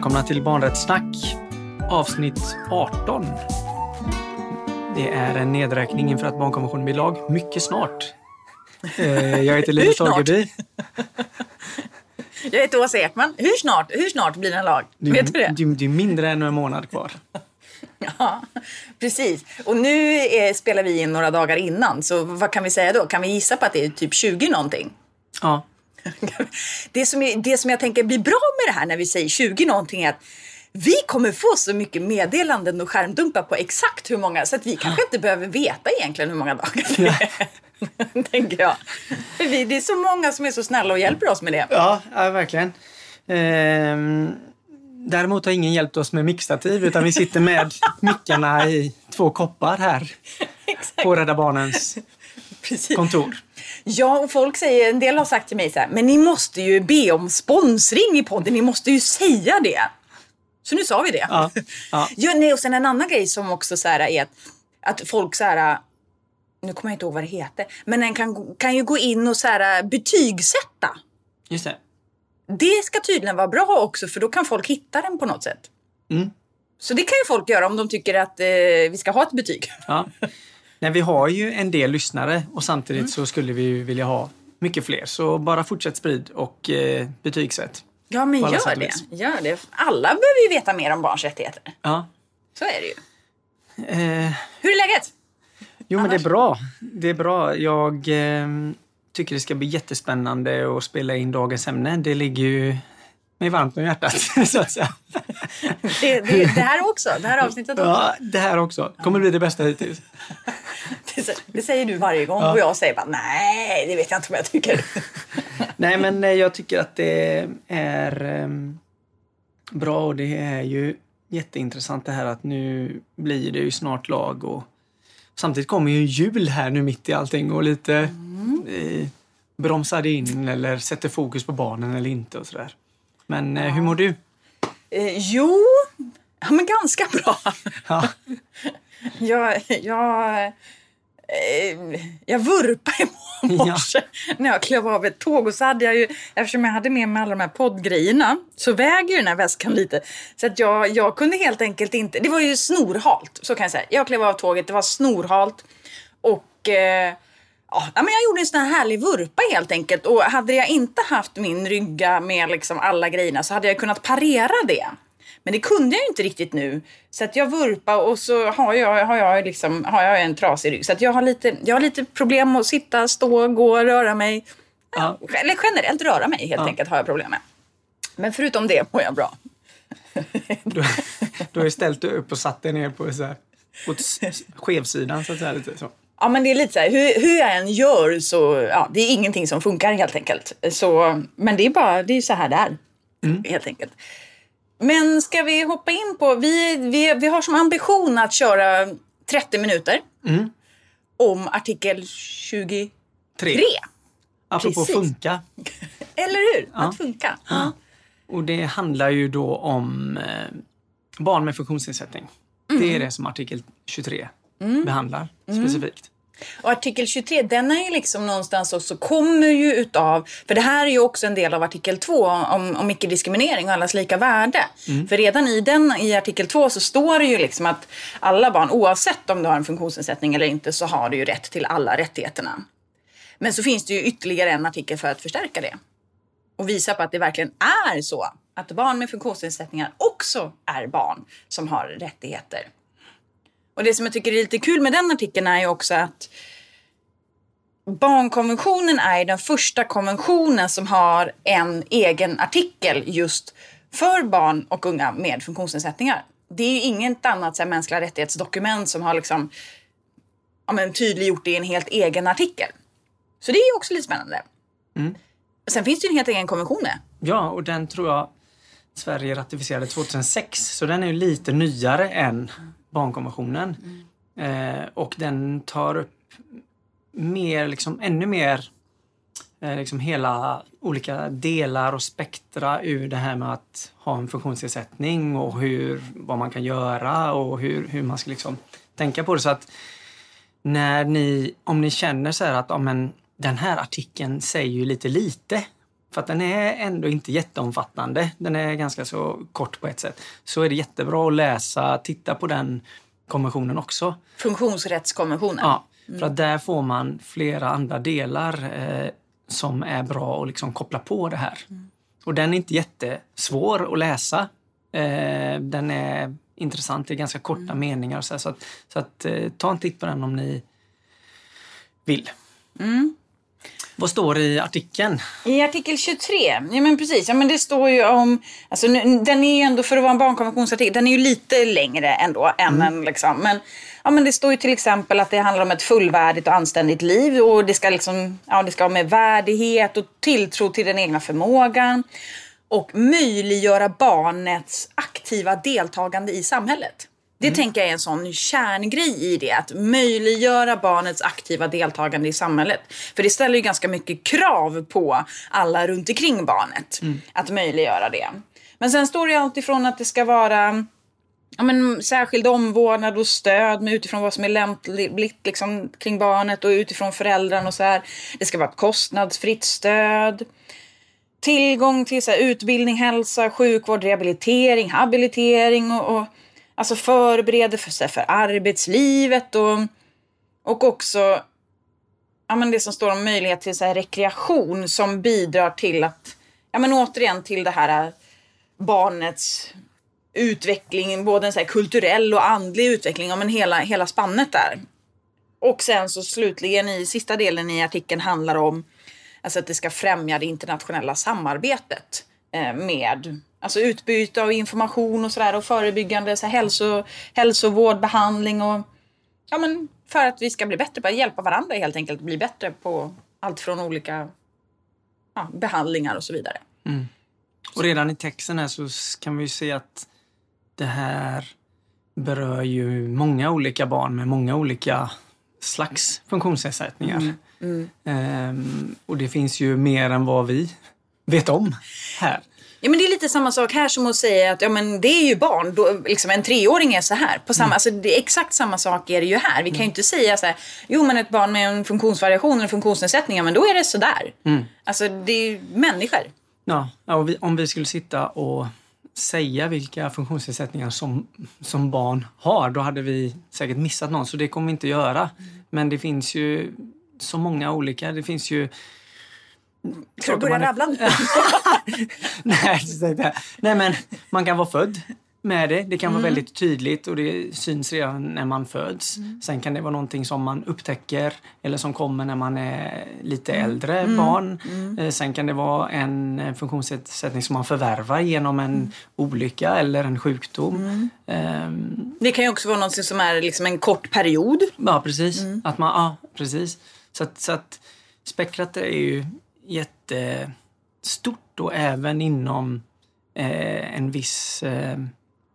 välkomna till Barnrättssnack avsnitt 18. Det är en nedräkning inför att barnkonventionen blir lag mycket snart. Eh, Jag heter Linus? Torgeby. Jag heter Åsa Ekman. Hur snart, hur snart blir den lag? Vet du det? Det det är mindre än en månad kvar. Ja, precis. Och nu är, spelar vi in några dagar innan, så vad kan vi säga då? Kan vi gissa på att det är typ 20 någonting? Ja, Det som, är, det som jag tänker blir bra med det här när vi säger 20 någonting är att vi kommer få så mycket meddelanden och skärmdumpar på exakt hur många, så att vi kanske inte behöver veta egentligen hur många dagar det är. tänker jag. För vi, det är så många som är så snälla och hjälper oss med det. ja, ja verkligen. Ehm, däremot har ingen hjälpt oss med mixtativ utan vi sitter med mickarna i två koppar här på Rädda Barnens Precis. kontor. Ja, och folk säger, en del har sagt till mig så här, men ni måste ju be om sponsring i podden, ni måste ju säga det. Så nu sa vi det. Ja, ja. Ja, nej, och sen en annan grej som också så här är att, att folk så här, nu kommer jag inte ihåg vad det heter, men en kan, kan ju gå in och så här betygsätta. Just det. Det ska tydligen vara bra också för då kan folk hitta den på något sätt. Mm. Så det kan ju folk göra om de tycker att eh, vi ska ha ett betyg. Ja. Nej, vi har ju en del lyssnare och samtidigt så skulle vi ju vilja ha mycket fler. Så bara fortsätt sprid och eh, betygsätt. Ja, men gör det. gör det. Alla behöver ju veta mer om barns rättigheter. Ja. Så är det ju. Eh, Hur är läget? jo, men det är bra. Det är bra. Jag eh, tycker det ska bli jättespännande att spela in dagens ämne. Det ligger ju mig varmt om hjärtat, så att säga. Det, det, det här också. Det här avsnittet också. Ja, det här också. kommer bli det bästa hittills. Det, det säger du varje gång Ja. och jag säger bara nej, det vet jag inte om jag tycker. Nej, men eh, jag tycker att det är ehm, bra och det är ju jätteintressant det här att nu blir det ju snart lag och samtidigt kommer ju jul här nu mitt i allting och lite eh, bromsar in eller sätter fokus på barnen eller inte och sådär. Men eh, hur mår du? Eh, jo, ja, men ganska bra. Ja, Jag, jag, eh, jag vurpade i morse när jag klev av ett tåg och så hade jag ju, eftersom jag hade med mig alla de här poddgrejerna, så väger ju den här väskan lite. Så att jag, jag kunde helt enkelt inte, det var ju snorhalt, så kan jag säga. Jag klev av tåget, det var snorhalt och eh, Ja, men jag gjorde en sån här härlig vurpa helt enkelt. Och hade jag inte haft min rygga med liksom alla grejerna så hade jag kunnat parera det. Men det kunde jag ju inte riktigt nu. Så att jag vurpa och så har jag, har jag, liksom, har jag en trasig rygg. Så att jag har, lite, jag har lite problem att sitta, stå, gå, röra mig. Ja. Eller generellt röra mig helt Ja. enkelt har jag problem med. Men förutom det mår jag bra. du, du har ju ställt dig upp och satt dig ner på så här, s- skevsidan så att säga. Lite så. Ja men det är lite så här, hur, hur jag än gör så, ja det är ingenting som funkar helt enkelt. Så, men det är bara, det är så här det är. Helt enkelt. Men ska vi hoppa in på, vi, vi, vi har som ambition att köra 30 minuter. Mm. Om artikel 23. Tre. Apropå Precis. funka. Eller hur? Ja. Att funka. Ja. Och det handlar ju då om eh, barn med funktionsnedsättning. Det är det som artikel 23 behandlar specifikt. Och artikel 23, den är ju liksom någonstans också, kommer ju utav, för det här är ju också en del av artikel 2 om, om icke-diskriminering och allas lika värde. För redan i den, i artikel 2 så står det ju liksom att alla barn, oavsett om du har en funktionsnedsättning eller inte, så har du ju rätt till alla rättigheterna. Men så finns det ju ytterligare en artikel för att förstärka det. Och visa på att det verkligen är så att barn med funktionsnedsättningar också är barn som har rättigheter. Och det som jag tycker är lite kul med den artikeln är ju också att barnkonventionen är den första konventionen som har en egen artikel just för barn och unga med funktionsnedsättningar. Det är ju inget annat så här, mänskliga rättighetsdokument som har liksom, ja, men, tydliggjort det i en helt egen artikel. Så det är ju också lite spännande. Sen finns det ju en helt egen konvention med. Ja, och den tror jag Sverige ratificerade 2006. Så den är ju lite nyare än barnkonventionen. Eh, och den tar upp mer, liksom, ännu mer eh, liksom hela olika delar och spektra ur det här med att ha en funktionsnedsättning och hur, vad man kan göra och hur, hur man ska liksom tänka på det. Så att när ni, om ni känner så här att ja, men, den här artikeln säger ju lite lite för att den är ändå inte jätteomfattande. Den är ganska så kort på ett sätt. Så är det jättebra att läsa, titta på den konventionen också. Funktionsrättskonventionen? Ja, för att där får man flera andra delar eh, som är bra att liksom koppla på det här. Mm. Och den är inte jättesvår att läsa. Eh, den är intressant, det är ganska korta mm. meningar. Så, så att, så att eh, ta en titt på den om ni vill. Mm. Vad står det i artikeln? I artikel 23, ja men precis, ja men det står ju om, alltså den är ju ändå för att vara en barnkonventionsartikel, den är ju lite längre ändå än mm. en liksom, men Ja, men det står ju till exempel att det handlar om ett fullvärdigt och anständigt liv och det ska, liksom, ja, det ska ha med värdighet och tilltro till den egna förmågan och möjliggöra barnets aktiva deltagande i samhället. Det mm. tänker jag är en sån kärngrej i det, att möjliggöra barnets aktiva deltagande i samhället. För det ställer ju ganska mycket krav på alla runt omkring barnet mm. att möjliggöra det. Men sen står det alltifrån att det ska vara ja, men, särskild omvårdnad och stöd med utifrån vad som är lämpligt liksom, kring barnet och utifrån föräldrarna och så här. Det ska vara ett kostnadsfritt stöd. Tillgång till så här, utbildning, hälsa, sjukvård, rehabilitering, habilitering och, och alltså förberedelse för, för arbetslivet och, och också ja, men det som står om möjlighet till så här, rekreation som bidrar till att, ja men återigen till det här barnets utveckling, både en så kulturell och andlig utveckling, ja, men hela, hela spannet där. Och sen så slutligen i sista delen i artikeln handlar om alltså att det ska främja det internationella samarbetet eh, med alltså utbyte av information och sådär och förebyggande så här, hälso, hälsovård, behandling och ja men för att vi ska bli bättre på att hjälpa varandra helt enkelt bli bättre på allt från olika ja, behandlingar och så vidare. Mm. Och redan i texten här så kan vi ju se att det här berör ju många olika barn med många olika slags funktionsnedsättningar. Mm. Mm. Ehm, och det finns ju mer än vad vi vet om här. Ja men det är lite samma sak här som att säga att ja, men det är ju barn, då, liksom en treåring är så här. På samma, mm. alltså, det är exakt samma sak är det ju här. Vi kan ju mm. inte säga så här, jo men ett barn med en funktionsvariation eller funktionsnedsättning, ja, men då är det sådär. Mm. Alltså det är ju människor. Ja, och vi, om vi skulle sitta och säga vilka funktionsnedsättningar som, som barn har, då hade vi säkert missat någon. Så det kommer vi inte göra. Mm. Men det finns ju så många olika. Det finns ju... Ska du börja rabbla nu? Nej, nej, men man kan vara född med det. Det kan mm. vara väldigt tydligt och det syns redan när man föds. Mm. Sen kan det vara någonting som man upptäcker eller som kommer när man är lite mm. äldre mm. barn. Mm. Eh, sen kan det vara en funktionsnedsättning som man förvärvar genom en mm. olycka eller en sjukdom. Um, det kan ju också vara någonting som är liksom en kort period. Ja, precis. Att man, ja, precis. Så att, så att spektrat är ju jättestort och även inom eh, en viss eh,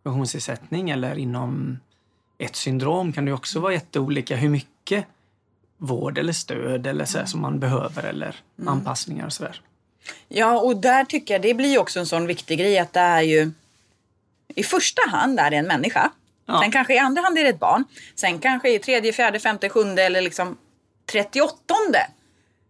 funktionsnedsättning eller inom ett syndrom kan det också vara jätteolika hur mycket vård eller stöd eller så som man behöver eller mm. anpassningar och sådär. Ja, och där tycker jag det blir också en sån viktig grej att det är ju i första hand är det en människa. Ja. Sen kanske i andra hand är det ett barn. Sen kanske i tredje, fjärde, femte, sjunde eller liksom trettioåttonde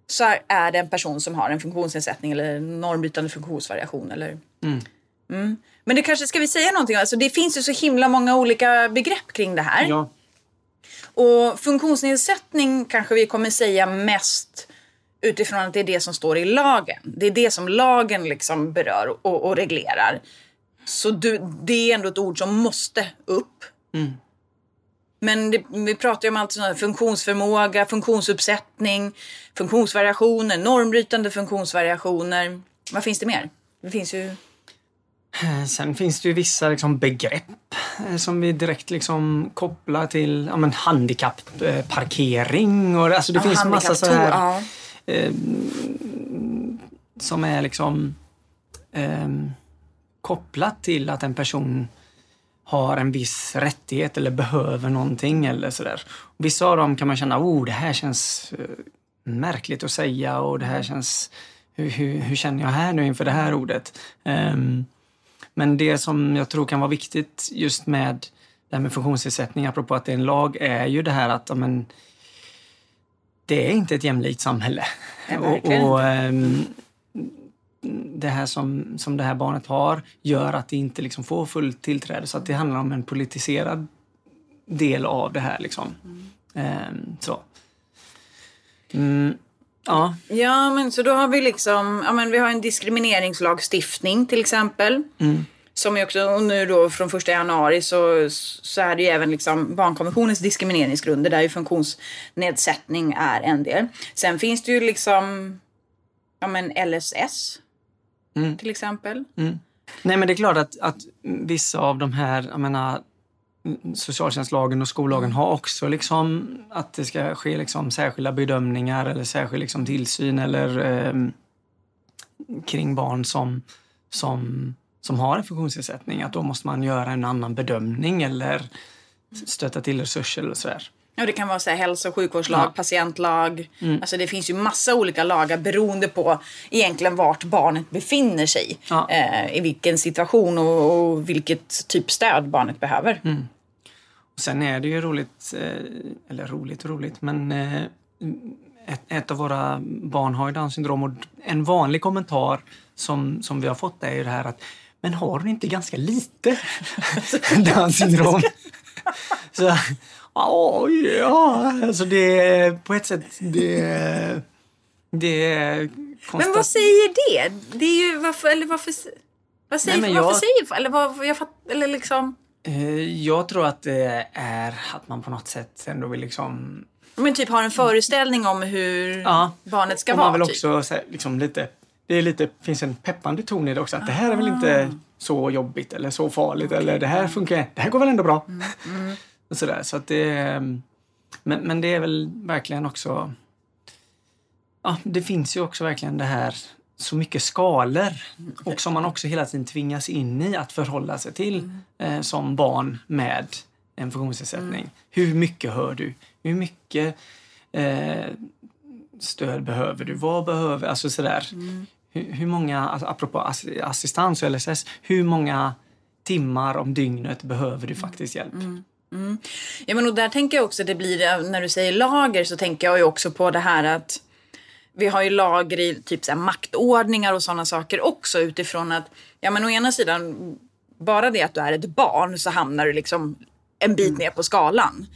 så är det en person som har en funktionsnedsättning eller normbrytande funktionsvariation. Eller... Mm. Mm. Men det kanske ska vi säga någonting alltså Det finns ju så himla många olika begrepp kring det här. Ja. Och funktionsnedsättning kanske vi kommer säga mest utifrån att det är det som står i lagen. Det är det som lagen liksom berör och, och reglerar. Så du, det är ändå ett ord som måste upp. Mm. Men det, vi pratar ju om allt sånt funktionsförmåga, funktionsuppsättning, funktionsvariationer, normbrytande funktionsvariationer. Vad finns det mer? Det finns ju Eh, sen finns det ju vissa liksom begrepp eh, som vi direkt liksom kopplar till ja, men handikappparkering. Och, alltså det ja, finns massa så här ja. eh, som är liksom eh, kopplat till att en person har en viss rättighet eller behöver någonting eller sådär. Vissa av dem kan man känna, oh det här känns eh, märkligt att säga och det här känns, hur, hur, hur känner jag här nu inför det här ordet? Um, men det som jag tror kan vara viktigt just med det här med funktionsnedsättning, apropå att det är en lag, är ju det här att amen, det är inte ett jämlikt samhälle. och, och ähm, det här som, som det här barnet har gör att det inte liksom får fullt tillträde. Så att det handlar om en politiserad del av det här. Liksom. Mm. så. Mm, ja. ja, men så då har vi liksom, ja men vi har en diskrimineringslagstiftning till exempel. Mm. Som är också, och nu då från första januari så, så är det ju även liksom barnkonventionens diskrimineringsgrunder där ju funktionsnedsättning är en del. Sen finns det ju liksom, ja men LSS Mm. till exempel. Mm. Nej men det är klart att, att vissa av de här, jag menar socialtjänstlagen och skollagen har också liksom att det ska ske liksom särskilda bedömningar eller särskild liksom tillsyn eller eh, kring barn som, som, som har en funktionsnedsättning. Att då måste man göra en annan bedömning eller stöta till resurser eller sådär. Ja, det kan vara så här, hälso och sjukvårdslag, Ja. patientlag. Mm. Alltså det finns ju massa olika lagar beroende på egentligen vart barnet befinner sig. Ja. Eh, I vilken situation och, och vilket typ stöd barnet behöver. Mm. Och sen är det ju roligt, eh, eller roligt och roligt, men eh, ett, ett av våra barn har ju Downs syndrom och en vanlig kommentar som, som vi har fått är ju det här att men har du inte ganska lite Downs syndrom? Så, ja, ja, alltså det är på ett sätt det, det är Men vad säger det? Det är ju varför, eller varför, vad säger, Nej, men varför jag- säger, eller vad, jag fatt, eller liksom, Eh, Jag tror att det är att man på något sätt ändå vill liksom men typ har en föreställning om hur Ja. barnet ska och vara. man vill typ. också så här, liksom lite, det är lite, finns en peppande ton i det också. Att det här är väl inte så jobbigt eller så farligt eller det här funkar, det här går väl ändå bra. Och sådär, så att det, är- men, men det är väl verkligen också, ja det finns ju också verkligen det här så mycket skalor och som man också hela tiden tvingas in i att förhålla sig till eh, som barn med en funktionsnedsättning. Hur mycket hör du? Hur mycket eh, stöd behöver du? Vad behöver, alltså sådär. Hur, hur många, alltså, apropå ass- assistans och LSS, hur många timmar om dygnet behöver du faktiskt hjälp? Ja, men och där tänker jag också, det blir, när du säger lager så tänker jag ju också på det här att vi har ju lager i typ så här maktordningar och sådana saker också utifrån att, ja men å ena sidan, bara det att du är ett barn så hamnar du liksom en bit ner på skalan.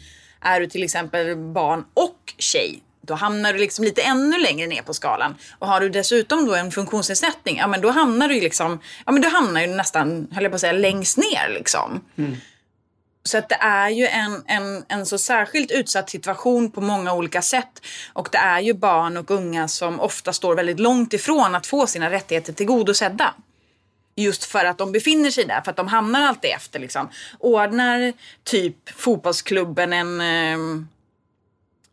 Är du till exempel barn och tjej, då hamnar du liksom lite ännu längre ner på skalan. Och har du dessutom då en funktionsnedsättning, ja men då hamnar du ju liksom, ja men då hamnar du nästan, höll jag på att säga, längst ner liksom. Så att det är ju en, en, en så särskilt utsatt situation på många olika sätt. Och det är ju barn och unga som ofta står väldigt långt ifrån att få sina rättigheter tillgodosedda. Just för att de befinner sig där, för att de hamnar alltid efter. Liksom. Ordnar typ fotbollsklubben en... Ehm,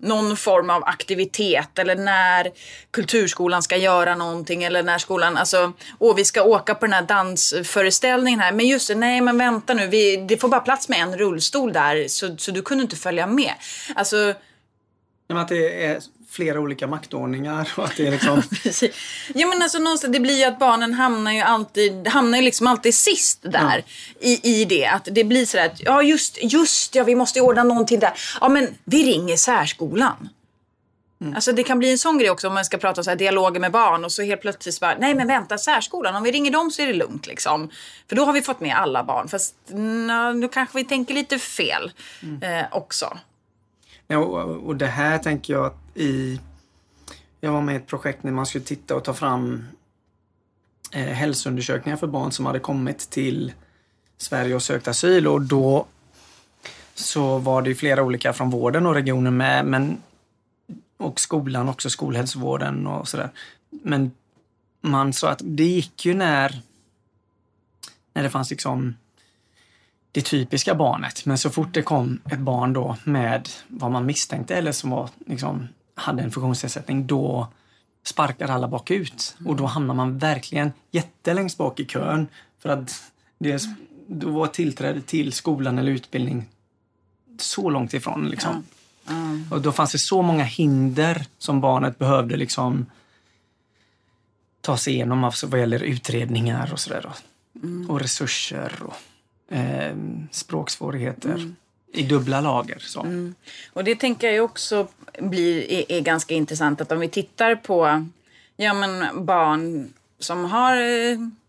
någon form av aktivitet eller när kulturskolan ska göra någonting eller när skolan, alltså, åh vi ska åka på den här dansföreställningen här, men just det, nej men vänta nu, vi, det får bara plats med en rullstol där så, så du kunde inte följa med. Alltså, men att det är flera olika maktordningar och att det är liksom... Ja men alltså någonstans, det blir ju att barnen hamnar ju alltid, hamnar ju liksom alltid sist där. I, I det. Att det blir sådär att, ja just, just ja vi måste ordna någonting där. Ja men vi ringer särskolan. Alltså det kan bli en sån grej också om man ska prata om så här dialoger med barn och så helt plötsligt bara, nej men vänta särskolan, om vi ringer dem så är det lugnt liksom. För då har vi fått med alla barn. Fast nu kanske vi tänker lite fel eh, också. Och, och det här tänker jag att i... Jag var med i ett projekt när man skulle titta och ta fram eh, hälsoundersökningar för barn som hade kommit till Sverige och sökt asyl och då så var det ju flera olika från vården och regionen med men och skolan också, skolhälsovården och sådär. Men man sa att det gick ju när när det fanns liksom det typiska barnet. Men så fort det kom ett barn då med vad man misstänkte eller som var, liksom, hade en funktionsnedsättning, då sparkar alla bakut. Och då hamnar man verkligen jättelängst bak i kön. För att det, då var tillträde till skolan eller utbildning så långt ifrån. Liksom. Och då fanns det så många hinder som barnet behövde liksom ta sig igenom alltså vad gäller utredningar och sådär. då. Och resurser och eh, språksvårigheter i dubbla lager. Så. Och det tänker jag också blir, är, är ganska intressant att om vi tittar på ja, men barn som har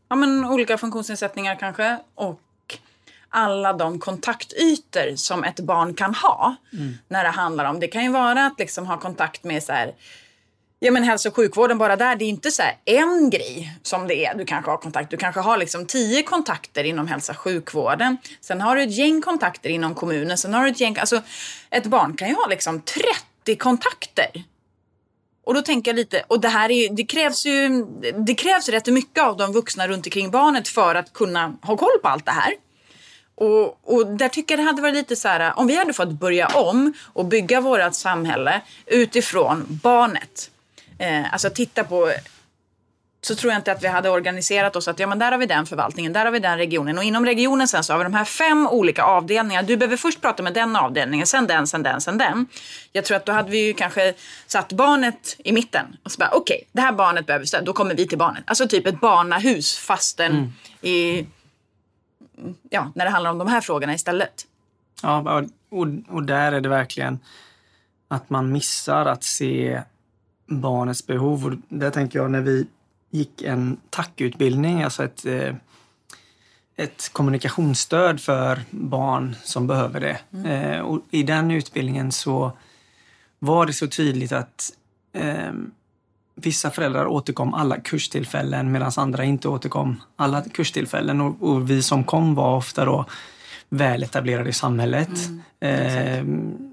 ja, men, olika funktionsnedsättningar kanske och alla de kontaktytor som ett barn kan ha när det handlar om... Det kan ju vara att liksom ha kontakt med så här, Ja men hälso och sjukvården bara där, det är inte så här en grej som det är du kanske har kontakt. Du kanske har liksom tio kontakter inom hälso och sjukvården. Sen har du ett gäng kontakter inom kommunen. Sen har du ett gäng, alltså ett barn kan ju ha liksom 30 kontakter. Och då tänker jag lite, och det här är, det krävs ju, det krävs rätt mycket av de vuxna runt omkring barnet för att kunna ha koll på allt det här. Och, och där tycker jag det hade varit lite så här, om vi hade fått börja om och bygga vårt samhälle utifrån barnet. Eh, alltså titta på så tror jag inte att vi hade organiserat oss att ja, men där har vi den förvaltningen, där har vi den regionen och inom regionen sen så har vi de här fem olika avdelningarna. Du behöver först prata med den avdelningen, sen den, sen den, sen den. Jag tror att då hade vi ju kanske satt barnet i mitten och så bara okej, okay, det här barnet behöver stöd, då kommer vi till barnet. Alltså typ ett barnahus fastän mm. i, ja, när det handlar om de här frågorna istället. Ja, och, och där är det verkligen att man missar att se barnets behov. Och där tänker jag när vi gick en tackutbildning, alltså ett, eh, ett kommunikationsstöd för barn som behöver det. Mm. Eh, och I den utbildningen så var det så tydligt att eh, vissa föräldrar återkom alla kurstillfällen medan andra inte återkom alla kurstillfällen. Och, och vi som kom var ofta då väletablerade i samhället. Mm. Eh,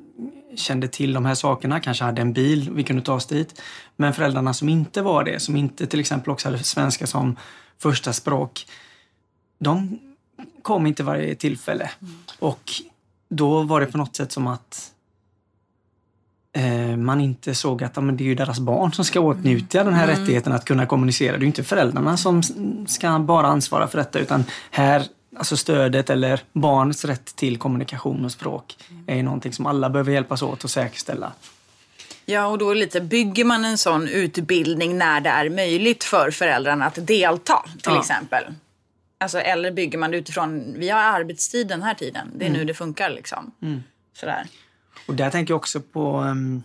kände till de här sakerna, kanske hade en bil, vi kunde ta oss dit. Men föräldrarna som inte var det, som inte till exempel också hade svenska som första språk, de kom inte varje tillfälle. Mm. Och då var det på något sätt som att eh, man inte såg att men det är ju deras barn som ska åtnjuta mm. den här mm. rättigheten att kunna kommunicera. Det är ju inte föräldrarna som ska bara ansvara för detta utan här alltså stödet eller barnets rätt till kommunikation och språk mm. är någonting som alla behöver hjälpas åt att säkerställa. Ja, och då lite, bygger man en sån utbildning när det är möjligt för föräldrarna att delta, till ja. exempel. Alltså, eller bygger man det utifrån, vi har arbetstid den här tiden, det är mm. nu det funkar liksom. Mm. Sådär. Och där tänker jag också på um,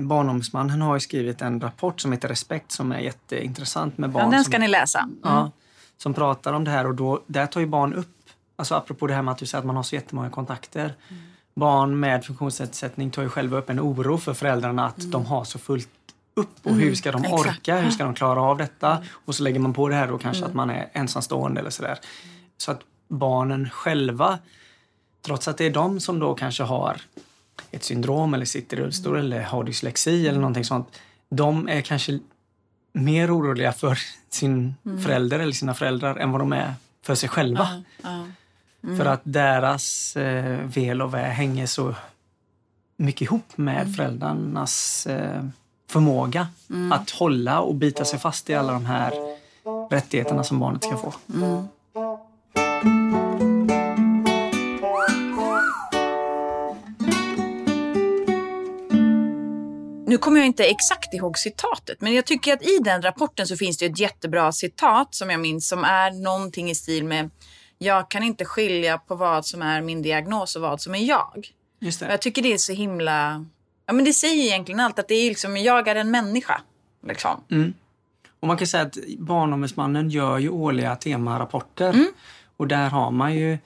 Barnombudsmannen har ju skrivit en rapport som heter Respekt som är jätteintressant med barn. Ja, den ska som, ni läsa. Mm. Ja, som pratar om det här och då, där tar ju barn upp, alltså apropå det här med att du säger att man har så jättemånga kontakter. Mm. Barn med funktionsnedsättning tar ju själva upp en oro för föräldrarna att mm. de har så fullt upp och hur ska de orka, Exakt. hur ska de klara av detta? Och så lägger man på det här då kanske mm. att man är ensamstående eller sådär. Så att barnen själva, trots att det är de som då kanske har ett syndrom eller sitter i rullstol eller har dyslexi eller någonting sånt. De är kanske mer oroliga för sin mm. förälder eller sina föräldrar än vad de är för sig själva. Uh. Mm. För att deras eh, väl och vä hänger så mycket ihop med mm. föräldrarnas eh, förmåga mm. att hålla och bita sig fast i alla de här rättigheterna som barnet ska få. Nu kommer jag inte exakt ihåg citatet, men jag tycker att i den rapporten så finns det ett jättebra citat som jag minns som är någonting i stil med jag kan inte skilja på vad som är min diagnos och vad som är jag. Just det. Jag tycker det är så himla... Ja, men det säger egentligen allt, att det är liksom, jag är en människa. Liksom. Mm. Och man kan säga att Barnombudsmannen gör ju årliga temarapporter. Mm. Och där har man ju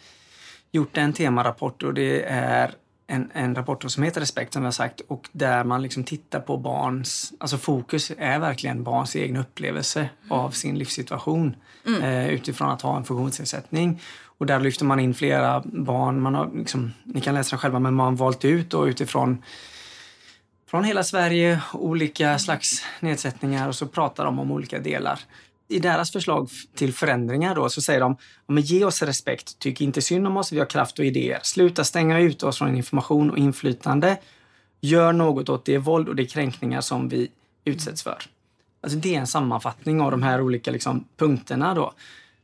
gjort en temarapport och det är en, en rapport som heter Respekt som vi har sagt och där man liksom tittar på barns, alltså fokus är verkligen barns egen upplevelse mm. av sin livssituation mm. eh, utifrån att ha en funktionsnedsättning. Och där lyfter man in flera barn, man har liksom, ni kan läsa det själva, men man har valt ut och utifrån från hela Sverige, olika slags nedsättningar och så pratar de om olika delar i deras förslag till förändringar då så säger de men ge oss respekt, tyck inte synd om oss, vi har kraft och idéer. Sluta stänga ut oss från information och inflytande. Gör något åt det våld och de kränkningar som vi utsätts för. Alltså det är en sammanfattning av de här olika liksom, punkterna då.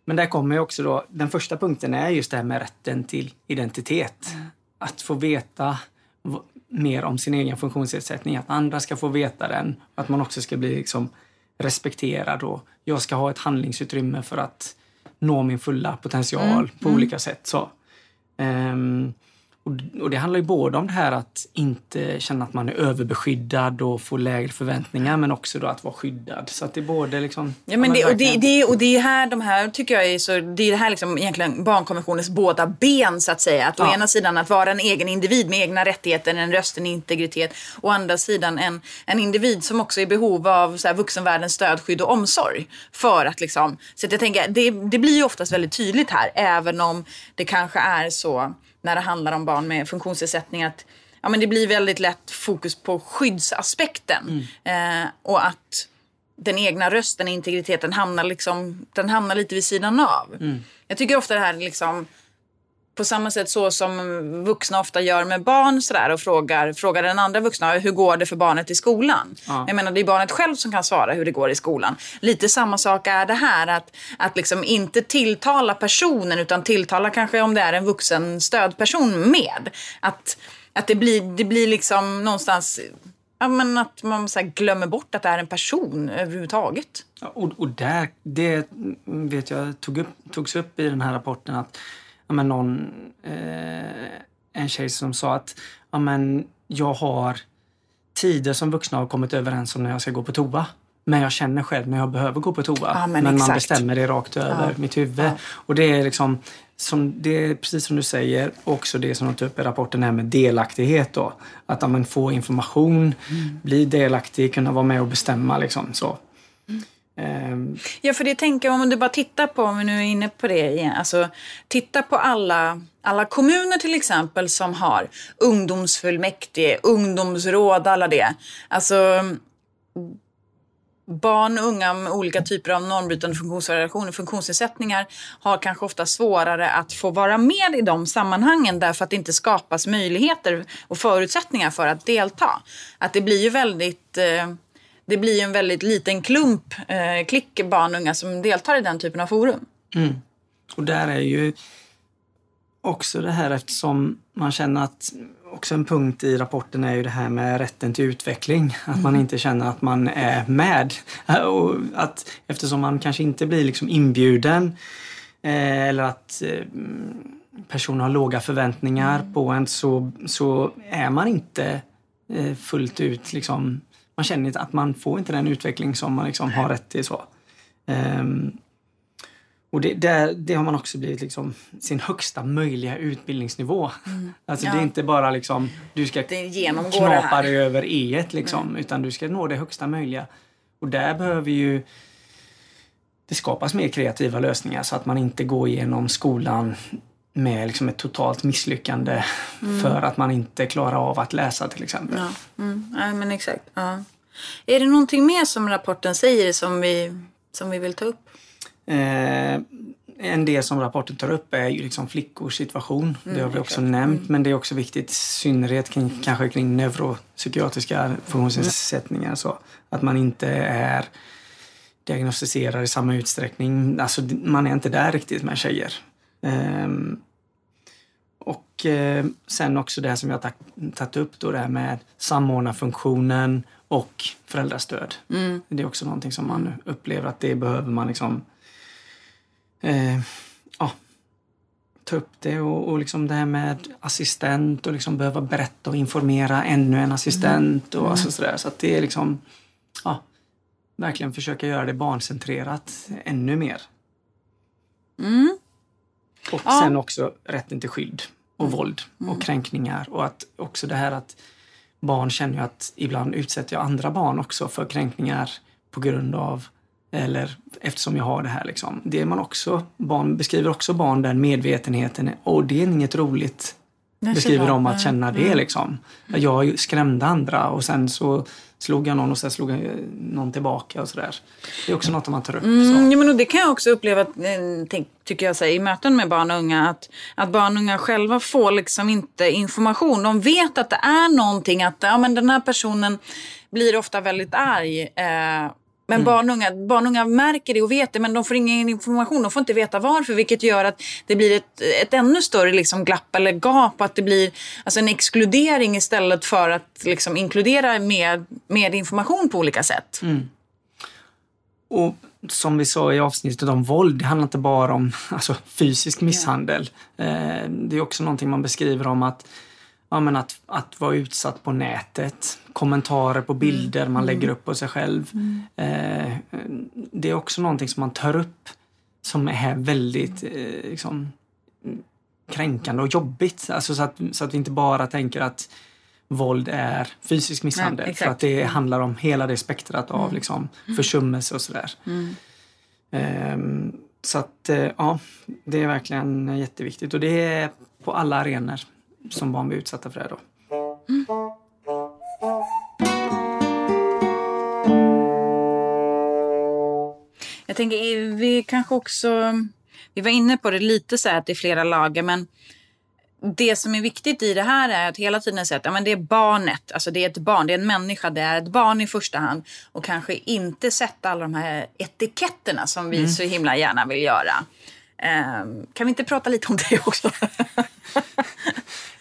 Men där kommer också då, den första punkten är just det här med rätten till identitet. Mm. Att få veta mer om sin egen funktionsnedsättning, att andra ska få veta den. Att man också ska bli liksom respekterad och jag ska ha ett handlingsutrymme för att nå min fulla potential mm. på mm. olika sätt. Så. Um, och det handlar ju både om det här att inte känna att man är överbeskyddad och få lägre förväntningar men också då att vara skyddad. Så att det är både liksom... Ja, men det, och, det, det, och det är här de här tycker jag är så, det är det här liksom egentligen barnkonventionens båda ben så att säga. Att ja. å ena sidan att vara en egen individ med egna rättigheter, en röst, en integritet. Å andra sidan en, en individ som också är i behov av så här, vuxenvärldens stöd, skydd och omsorg. För att liksom, så att jag tänker, det, det blir ju oftast väldigt tydligt här även om det kanske är så när det handlar om barn med funktionsnedsättning att ja, men det blir väldigt lätt fokus på skyddsaspekten. Mm. Eh, och att den egna rösten, integriteten, hamnar, liksom, den hamnar lite vid sidan av. Mm. Jag tycker ofta det här liksom på samma sätt så som vuxna ofta gör med barn sådär och frågar, frågar den andra vuxna hur går det för barnet i skolan. Ja. Jag menar det är barnet själv som kan svara hur det går i skolan. Lite samma sak är det här att, att liksom inte tilltala personen utan tilltala kanske om det är en vuxen stödperson med. Att, att det, blir, det blir liksom någonstans Ja, men att man så glömmer bort att det är en person överhuvudtaget. Ja, och, och där, det vet jag tog upp, togs upp i den här rapporten att ja, men någon, eh, en tjej som sa att ja, men jag har tider som vuxna har kommit överens om när jag ska gå på toa. Men jag känner själv när jag behöver gå på toa. Ja, men, men man bestämmer det rakt över ja. mitt huvud. Och det är liksom som, det är precis som du säger, också det som de tar upp i rapporten här med delaktighet. Då. Att man får information, mm. bli delaktig, kunna vara med och bestämma. Liksom, så. Mm. Um, ja, för det tänker jag om du bara tittar på, om vi nu är inne på det igen, alltså titta på alla, alla kommuner till exempel som har ungdomsfullmäktige, ungdomsråd, alla det. Alltså barn och unga med olika typer av normbrytande funktionsvariationer, funktionsnedsättningar har kanske ofta svårare att få vara med i de sammanhangen därför att det inte skapas möjligheter och förutsättningar för att delta. Att det blir ju väldigt eh, det blir en väldigt liten klump, eh, klick barn och unga som deltar i den typen av forum. Mm. Och där är ju också det här eftersom man känner att också en punkt i rapporten är ju det här med rätten till utveckling. Att man mm. inte känner att man är med. Och att eftersom man kanske inte blir liksom inbjuden eh, eller att eh, personer har låga förväntningar mm. på en så, så är man inte eh, fullt ut liksom man känner inte att man får inte den utveckling som man liksom har rätt till. Så. Um, och det, det, det, har man också blivit liksom sin högsta möjliga utbildningsnivå. Mm. Alltså ja. det är inte bara liksom du ska knapa dig över E1 liksom, mm. utan du ska nå det högsta möjliga. Och där behöver ju det skapas mer kreativa lösningar så att man inte går igenom skolan med liksom ett totalt misslyckande mm. för att man inte klarar av att läsa till exempel. Ja, mm. ja men exakt. Ja. Är det någonting mer som rapporten säger som vi, som vi vill ta upp? Eh, en del som rapporten tar upp är ju liksom flickors situation. Mm, det har vi också exakt. nämnt. Mm. Men det är också viktigt, i synnerhet kring, kanske kring neuropsykiatriska funktionsnedsättningar. Så att man inte är diagnostiserad i samma utsträckning. Alltså, man är inte där riktigt med tjejer. Um, och eh, sen också det som jag tagit upp då, det här med samordnarfunktionen och föräldrastöd. Mm. Det är också någonting som man upplever att det behöver man liksom eh, ja, ta upp det och, och liksom det här med assistent och liksom behöva berätta och informera ännu en assistent mm. och alltså sådär. Så att det är liksom, ja, verkligen försöka göra det barncentrerat ännu mer. Mm. Och ja. sen också rätten till skydd och mm. våld och mm. kränkningar och att också det här att barn känner ju att ibland utsätter jag andra barn också för kränkningar på grund av eller eftersom jag har det här. Liksom. Det är man också, barn beskriver också barn den medvetenheten, och det är inget roligt beskriver de att känna det. Mm. Liksom. Jag skrämde andra och sen så slog jag någon och sen slog jag någon tillbaka och sådär. Det är också något man tar upp. Mm, ja, men det kan jag också uppleva, eh, tycker jag, i möten med barn och unga. Att, att barn och unga själva får liksom inte information. De vet att det är någonting, att ja, men den här personen blir ofta väldigt arg. Eh, men mm. och unga, märker det och vet det men de får ingen information. De får inte veta varför vilket gör att det blir ett, ett ännu större liksom glapp eller gap. Att det blir alltså en exkludering istället för att liksom inkludera med, med information på olika sätt. Mm. Och som vi sa i avsnittet om våld, det handlar inte bara om alltså, fysisk misshandel. Eh, det är också någonting man beskriver om att, ja, men att, att vara utsatt på nätet, kommentarer på bilder mm. man lägger upp på sig själv. Mm. Eh, det är också någonting som man tar upp som är väldigt eh, liksom, kränkande och jobbigt. Alltså så, att, så att vi inte bara tänker att våld är fysisk misshandel. Nej, för att det handlar om hela det spektrat av mm. liksom, försummelse och sådär. Mm. Um, så att uh, ja, det är verkligen jätteviktigt och det är på alla arenor som barn blir utsatta för det då. Mm. Jag tänker, vi kanske också... Vi var inne på det lite så här att det är flera lager, men det som är viktigt i det här är att hela tiden säga att ja, men det är barnet, alltså det är ett barn, det är en människa, det är ett barn i första hand. Och kanske inte sätta alla de här etiketterna som vi mm. så himla gärna vill göra. Um, kan vi inte prata lite om det också?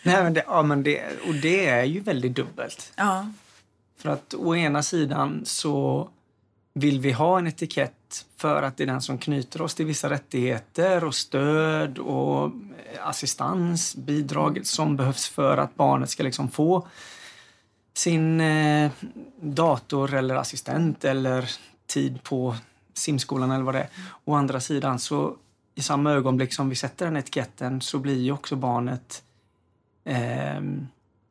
Nej, men det, ja, men det, och det är ju väldigt dubbelt. Ja. För att å ena sidan så vill vi ha en etikett för att det är den som knyter oss till vissa rättigheter och stöd och assistans, bidrag som behövs för att barnet ska liksom få sin eh, dator eller assistent eller tid på simskolan eller vad det är. Å andra sidan så i samma ögonblick som vi sätter den etiketten så blir ju också barnet eh,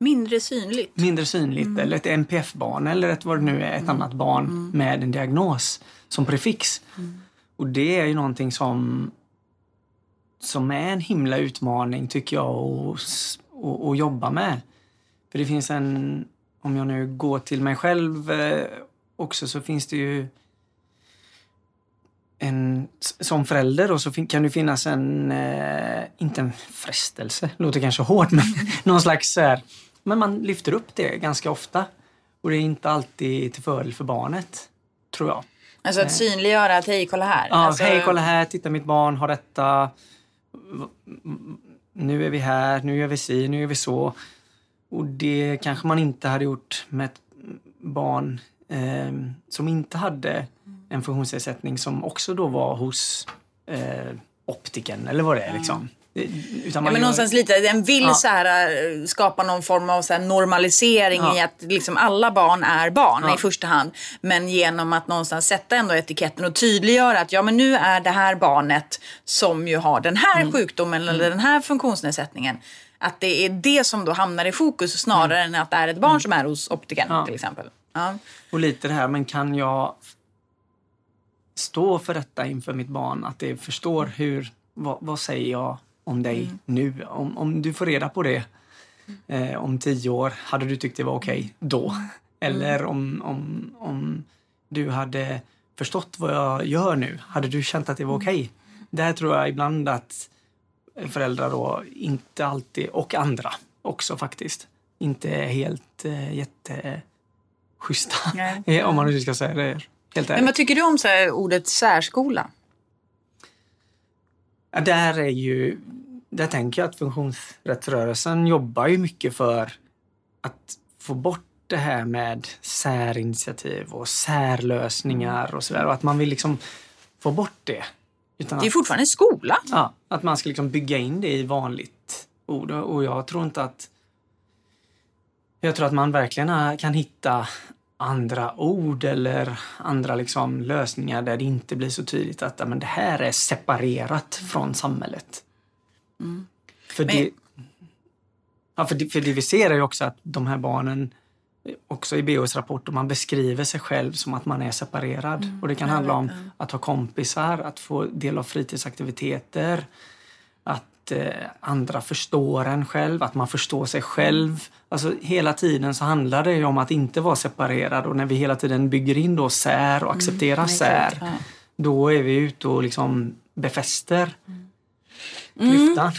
Mindre synligt? Mindre synligt, mm. eller ett NPF-barn eller ett, vad det nu är, ett mm. annat barn mm. med en diagnos som prefix. Mm. Och det är ju någonting som, som är en himla utmaning tycker jag att jobba med. För det finns en, om jag nu går till mig själv eh, också, så finns det ju en, som förälder då, så kan det finnas en, eh, inte en frestelse, låter kanske hårt, men någon slags här, men man lyfter upp det ganska ofta. Och det är inte alltid till fördel för barnet, tror jag. Alltså att eh. synliggöra att hej, kolla här. Ja, alltså... hej, kolla här, titta mitt barn har detta. Nu är vi här, nu gör vi si, nu gör vi så. Och det kanske man inte hade gjort med ett barn eh, som inte hade en funktionsnedsättning som också då var hos eh, optiken eller vad det är. Liksom. Utan ja, men någonstans lite, den vill ja. så här, eh, skapa någon form av så normalisering ja. i att liksom alla barn är barn ja. i första hand. Men genom att någonstans sätta ändå etiketten och tydliggöra att ja men nu är det här barnet som ju har den här mm. sjukdomen eller mm. den här funktionsnedsättningen. Att det är det som då hamnar i fokus snarare mm. än att det är ett barn mm. som är hos optikern till exempel. Och lite det här, men kan jag stå för detta inför mitt barn? Att det förstår hur, vad, vad säger jag om dig mm. nu. Om, om du får reda på det eh, om tio år, hade du tyckt det var okej okay då? Mm. Eller om, om, om du hade förstått vad jag gör nu, hade du känt att det var okej? Okay? Där tror jag ibland att föräldrar då inte alltid, och andra också faktiskt, inte är helt eh, jätteschyssta. Om man nu ska säga det helt ärligt. Men vad tycker du om så här, ordet särskola? Ja, där är ju... Där tänker jag att funktionsrättsrörelsen jobbar ju mycket för att få bort det här med särinitiativ och särlösningar och sådär. Och att man vill liksom få bort det. Utan det är att, fortfarande skola. Ja, att man ska liksom bygga in det i vanligt ord. Och jag tror inte att... Jag tror att man verkligen kan hitta andra ord eller andra liksom lösningar där det inte blir så tydligt att men det här är separerat från samhället. Mm. För, men... det, ja, för, det, för det vi ser är ju också att de här barnen också i BOs rapport, man beskriver sig själv som att man är separerad. Mm. Och det kan handla om att ha kompisar, att få del av fritidsaktiviteter, att eh, andra förstår en själv, att man förstår sig själv. Alltså hela tiden så handlar det ju om att inte vara separerad och när vi hela tiden bygger in då sär och mm, accepterar mm, sär, ja. då är vi ute och liksom befäster mm. klyftan.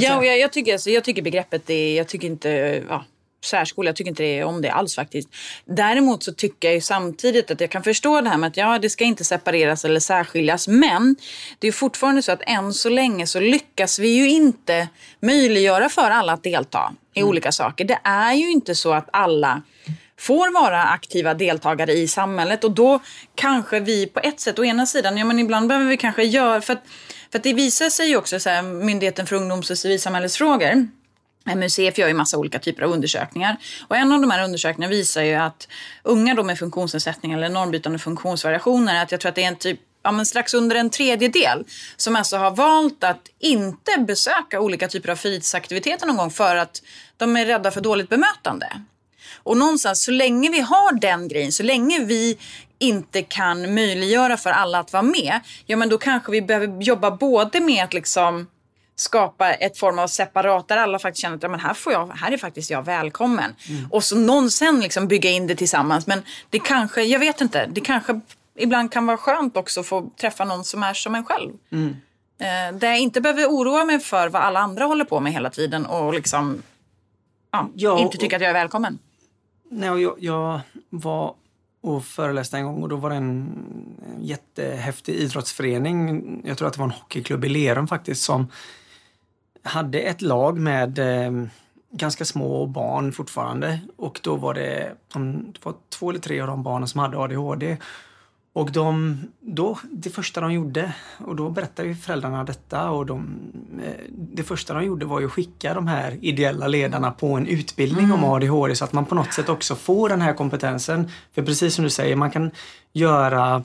Ja, jag, jag, tycker, alltså, jag tycker begreppet är, jag tycker inte, ja, särskola. Jag tycker inte det om det alls faktiskt. Däremot så tycker jag ju samtidigt att jag kan förstå det här med att ja, det ska inte separeras eller särskiljas. Men det är fortfarande så att än så länge så lyckas vi ju inte möjliggöra för alla att delta i mm. olika saker. Det är ju inte så att alla får vara aktiva deltagare i samhället. Och då kanske vi på ett sätt, å ena sidan, ja men ibland behöver vi kanske göra, för att, för att det visar sig ju också, så här, Myndigheten för ungdoms och civilsamhällesfrågor, MUCF gör ju massa olika typer av undersökningar. Och en av de här undersökningarna visar ju att unga då med funktionsnedsättning eller normbrytande funktionsvariationer, att jag tror att det är en typ ja, men strax under en tredjedel som alltså har valt att inte besöka olika typer av fritidsaktiviteter någon gång för att de är rädda för dåligt bemötande. Och någonstans, så länge vi har den grejen, så länge vi inte kan möjliggöra för alla att vara med, ja men då kanske vi behöver jobba både med att liksom skapa ett form av separat där alla faktiskt känner att ja, men här, får jag, här är faktiskt jag välkommen. Mm. Och så någon sen liksom bygga in det tillsammans. Men det kanske, jag vet inte, det kanske ibland kan vara skönt också att få träffa någon som är som en själv. Mm. Eh, där jag inte behöver oroa mig för vad alla andra håller på med hela tiden och liksom ja, ja, inte tycka att jag är välkommen. Nej, jag, jag var och föreläste en gång och då var det en jättehäftig idrottsförening. Jag tror att det var en hockeyklubb i Lerum faktiskt som hade ett lag med eh, ganska små barn fortfarande och då var det, det var två eller tre av de barnen som hade ADHD. Och de, då, det första de gjorde, och då berättade ju föräldrarna detta och de, eh, det första de gjorde var ju att skicka de här ideella ledarna på en utbildning mm. om ADHD så att man på något sätt också får den här kompetensen. För precis som du säger, man kan göra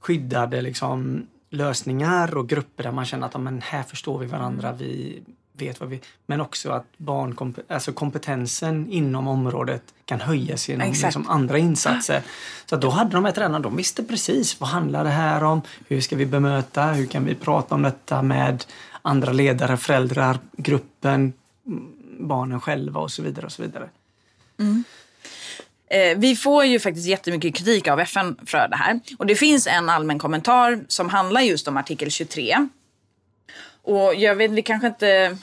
skyddade liksom, lösningar och grupper där man känner att men här förstår vi varandra, vi vet vad vi... Men också att barnkomp alltså kompetensen inom området kan höjas genom liksom andra insatser. Så då hade de här tränarna, de visste precis vad handlar det här om? Hur ska vi bemöta? Hur kan vi prata om detta med andra ledare, föräldrar, gruppen, barnen själva och så vidare. och så vidare. Mm. Eh, vi får ju faktiskt jättemycket kritik av FN för det här. Och det finns en allmän kommentar som handlar just om artikel 23. Och jag vet, vi kanske inte...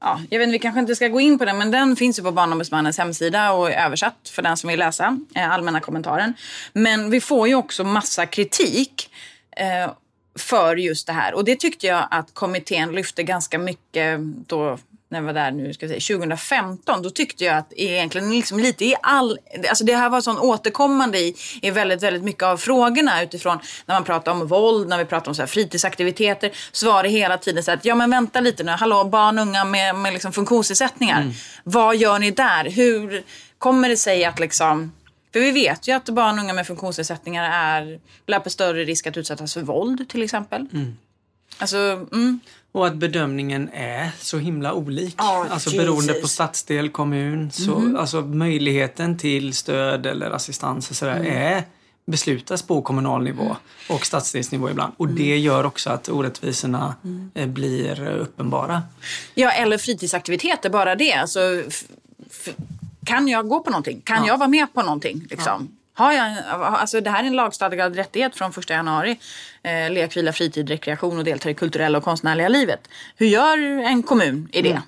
Ja, jag vet, vi kanske inte ska gå in på den, men den finns ju på Barnombudsmannens hemsida och är översatt för den som vill läsa eh, allmänna kommentaren. Men vi får ju också massa kritik eh, för just det här. Och det tyckte jag att kommittén lyfte ganska mycket då när jag var där nu, ska jag säga, 2015, då tyckte jag att egentligen liksom lite i all... Alltså det här var sån återkommande i, i väldigt, väldigt mycket av frågorna utifrån när man pratar om våld, när vi pratar om så här fritidsaktiviteter, så var det hela tiden så att ja men vänta lite nu, hallå barn och unga med, med liksom funktionsnedsättningar, mm. vad gör ni där? Hur kommer det sig att liksom för vi vet ju att barn och unga med funktionsnedsättningar är, löper större risk att utsättas för våld till exempel. Mm. Alltså, mm. Och att bedömningen är så himla olik. Oh, alltså Jesus. beroende på stadsdel, kommun. Så, mm. Alltså möjligheten till stöd eller assistans och sådär mm. är beslutas på kommunal nivå och stadsdelsnivå ibland. Och mm. det gör också att orättvisorna mm. Eh, blir uppenbara. Ja, eller fritidsaktiviteter, bara det. Alltså, kan jag gå på någonting? Kan ja. jag vara med på någonting? Liksom? Ja. Har jag, alltså det här är en lagstadgad rättighet från 1 januari. Eh, lek, vila, fritid, rekreation och delta i kulturella och konstnärliga livet. Hur gör en kommun i det? Mm.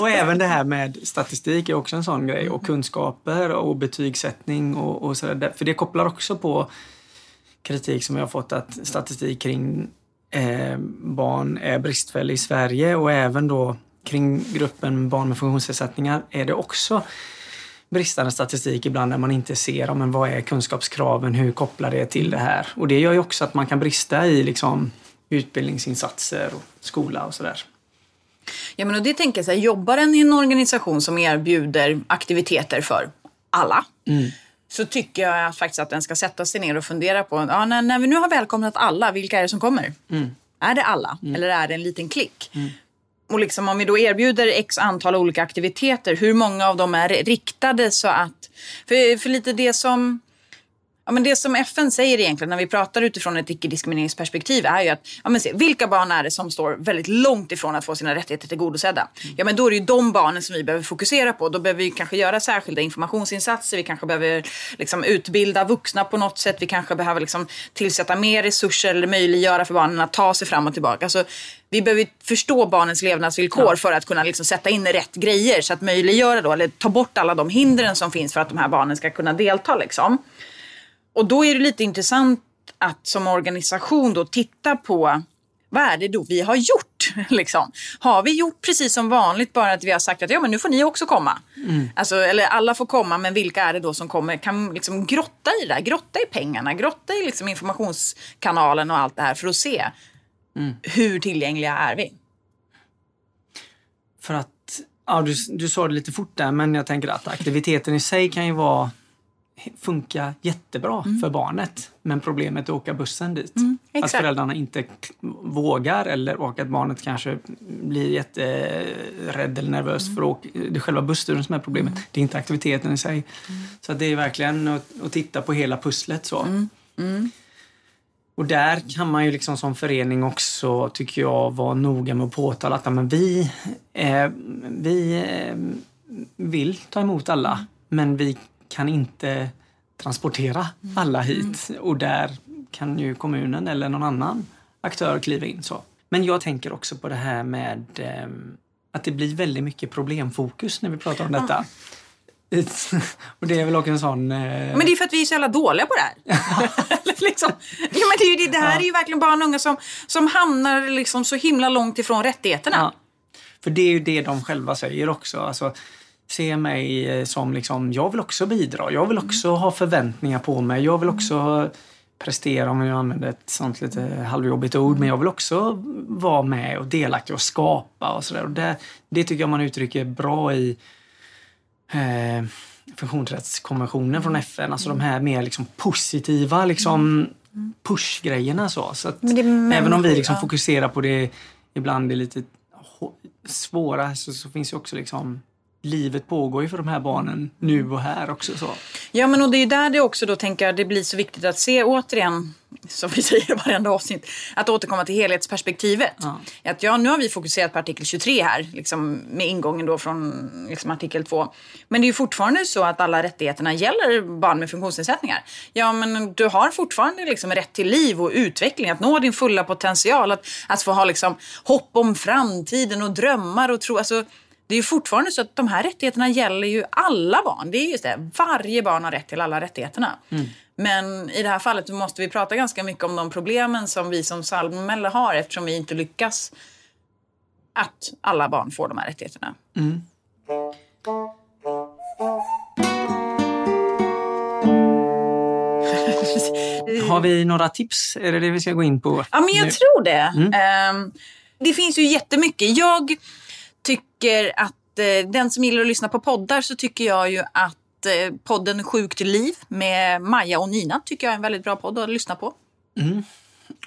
Och även det här med statistik är också en sån grej och kunskaper och betygssättning och, och sådär. För det kopplar också på kritik som jag har fått att statistik kring eh, barn är bristfällig i Sverige och även då kring gruppen barn med funktionsnedsättningar är det också bristande statistik ibland när man inte ser men vad är kunskapskraven, hur kopplar det till det här? Och det gör ju också att man kan brista i liksom, utbildningsinsatser och skola och sådär. Ja, men och det tänker jag så här, jobbar en i en organisation som erbjuder aktiviteter för alla mm. så tycker jag att faktiskt att den ska sätta sig ner och fundera på, ja, när, när vi nu har välkomnat alla, vilka är det som kommer? Mm. Är det alla mm. eller är det en liten klick? Och liksom om vi då erbjuder x antal olika aktiviteter, hur många av dem är riktade så att... För, för lite det som Ja, men det som FN säger egentligen när vi pratar utifrån ett icke-diskrimineringsperspektiv är ju att ja, men se, vilka barn är det som står väldigt långt ifrån att få sina rättigheter tillgodosedda? Mm. Ja, men då är det ju de barnen som vi behöver fokusera på. Då behöver vi kanske göra särskilda informationsinsatser. Vi kanske behöver liksom, utbilda vuxna på något sätt. Vi kanske behöver liksom, tillsätta mer resurser eller möjliggöra för barnen att ta sig fram och tillbaka. Alltså, vi behöver förstå barnens levnadsvillkor ja. för att kunna liksom sätta in rätt grejer. Så att möjliggöra då, eller ta bort alla de hindren som finns för att de här barnen ska kunna delta. Liksom. Och då är det lite intressant att som organisation då titta på vad är det då vi har gjort? Liksom? Har vi gjort precis som vanligt, bara att vi har sagt att ja, men nu får ni också komma? Mm. Alltså, eller alla får komma, men vilka är det då som kommer? Kan liksom grotta i det där, grotta i pengarna, grotta i liksom informationskanalen och allt det här för att se mm. hur tillgängliga är vi? För att, ja, du, du sa det lite fort där, men jag tänker att aktiviteten i sig kan ju vara funka jättebra mm. för barnet. Men problemet är att åka bussen dit. Mm, att föräldrarna inte vågar eller och att barnet kanske blir jätterädd eller nervös mm. för att åka. Det är själva bussturen som är problemet. Mm. Det är inte aktiviteten i sig. Mm. Så det är verkligen att, att, titta på hela pusslet. så. Mm, och där kan man ju liksom som förening också, tycker jag, vara noga med att påtala att men vi, eh, vi eh, vill ta emot alla, men vi kan inte transportera mm. alla hit mm. och där kan ju kommunen eller någon annan aktör kliva in. så. Men jag tänker också på det här med eh, att det blir väldigt mycket problemfokus när vi pratar om detta. och det är väl också en sån... Eh... Men det är för att vi är så jävla dåliga på det här. liksom. ja, men det, är ju, det här ja. är ju verkligen barn och unga som, som hamnar liksom så himla långt ifrån rättigheterna. Ja. För det är ju det de själva säger också. Alltså, se mig eh, som liksom, jag vill också bidra. Jag vill också ha förväntningar på mig. Jag vill också prestera, om jag använder ett sånt lite halvjobbigt ord, men jag vill också vara med och delaktig och skapa och sådär. Det, det tycker jag man uttrycker bra i eh, funktionsrättskonventionen från FN. Alltså de här mer liksom positiva liksom push-grejerna. Så. så att även om vi liksom fokuserar på det ibland är lite svåra så, så finns ju också liksom livet pågår ju för de här barnen nu och här också. Så. Ja, men och det är där det också då tänker jag, det blir så viktigt att se återigen, som vi säger i varenda avsnitt, att återkomma till helhetsperspektivet. Ja. Att ja, nu har vi fokuserat på artikel 23 här, liksom, med ingången då från liksom, artikel 2. Men det är ju fortfarande så att alla rättigheterna gäller barn med funktionsnedsättningar. Ja, men du har fortfarande liksom rätt till liv och utveckling, att nå din fulla potential, att, att få ha liksom, hopp om framtiden och drömmar och tro. Alltså, det är ju fortfarande så att de här rättigheterna gäller ju alla barn. Det är just det, varje barn har rätt till alla rättigheterna. Mm. Men i det här fallet måste vi prata ganska mycket om de problemen som vi som samhälle har eftersom vi inte lyckas att alla barn får de här rättigheterna. Mm. Har vi några tips? Är det det vi ska gå in på? Ja, men jag nu? tror det. Mm. Um, det finns ju jättemycket. Jag tycker att eh, den som gillar att lyssna på poddar så tycker jag ju att eh, podden Sjukt liv med Maja och Nina tycker jag är en väldigt bra podd att lyssna på. Mm.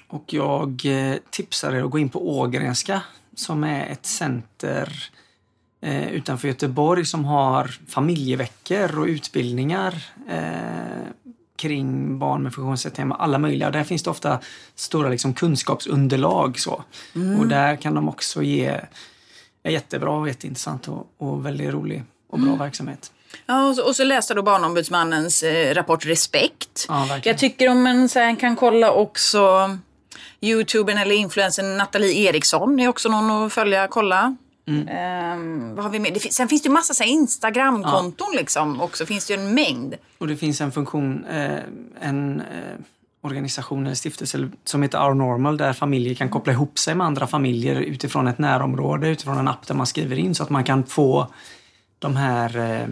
Och jag eh, tipsar er att gå in på Ågrenska som är ett center eh, utanför Göteborg som har familjeveckor och utbildningar eh, kring barn med funktionsnedsättning, alla möjliga. Där finns det ofta stora liksom, kunskapsunderlag. Så. Mm. Och där kan de också ge är jättebra och jätteintressant och, och väldigt rolig och bra mm. verksamhet. Ja, och så, och så läste då Barnombudsmannens eh, rapport Respekt. Ja, jag tycker om man sen kan kolla också Youtubern eller influencern Nathalie Eriksson är också någon att följa, kolla. Mm. Um, vad har vi med? Det, sen finns det ju massa Instagram-konton ja. liksom också. Finns det en mängd. Och det finns en funktion, eh, en eh, organisation eller stiftelse som heter Our Normal där familjer kan koppla ihop sig med andra familjer utifrån ett närområde, utifrån en app där man skriver in så att man kan få de här eh,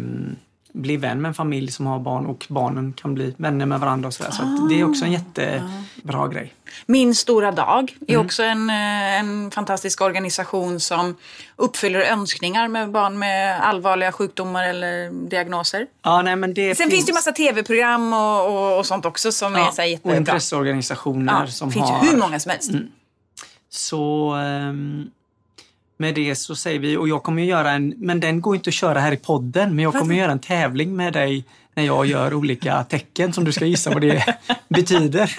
bli vän med en familj som har barn och barnen kan bli vänner med varandra och sådär. Så ah, det är också en jättebra ah. grej. Min stora dag är mm. också en, eh, en fantastisk organisation som uppfyller önskningar med barn med allvarliga sjukdomar eller diagnoser. Ja, nej, men det Sen finns, finns det massa tv-program och, och, och, sånt också som ja, är så jättebra. Och intresseorganisationer ja, som finns har... hur många som helst. Mm. Så... Um med det så säger vi, och jag kommer att göra en, men den går inte att köra här i podden, men jag kommer att göra en tävling med dig när jag gör olika tecken som du ska gissa vad det betyder.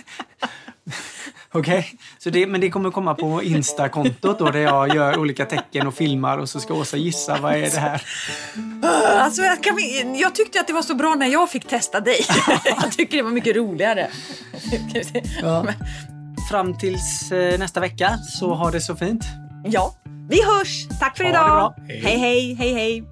Okej, okay? men det kommer komma på Insta-kontot då där jag gör olika tecken och filmar och så ska Åsa gissa vad är det här. Alltså, jag, kan, jag tyckte att det var så bra när jag fick testa dig. jag tycker det var mycket roligare. Ja. Fram tills eh, nästa vecka så har det så fint. Ja. Vi hörs! Tack för idag! Hej, hej, hej, hej!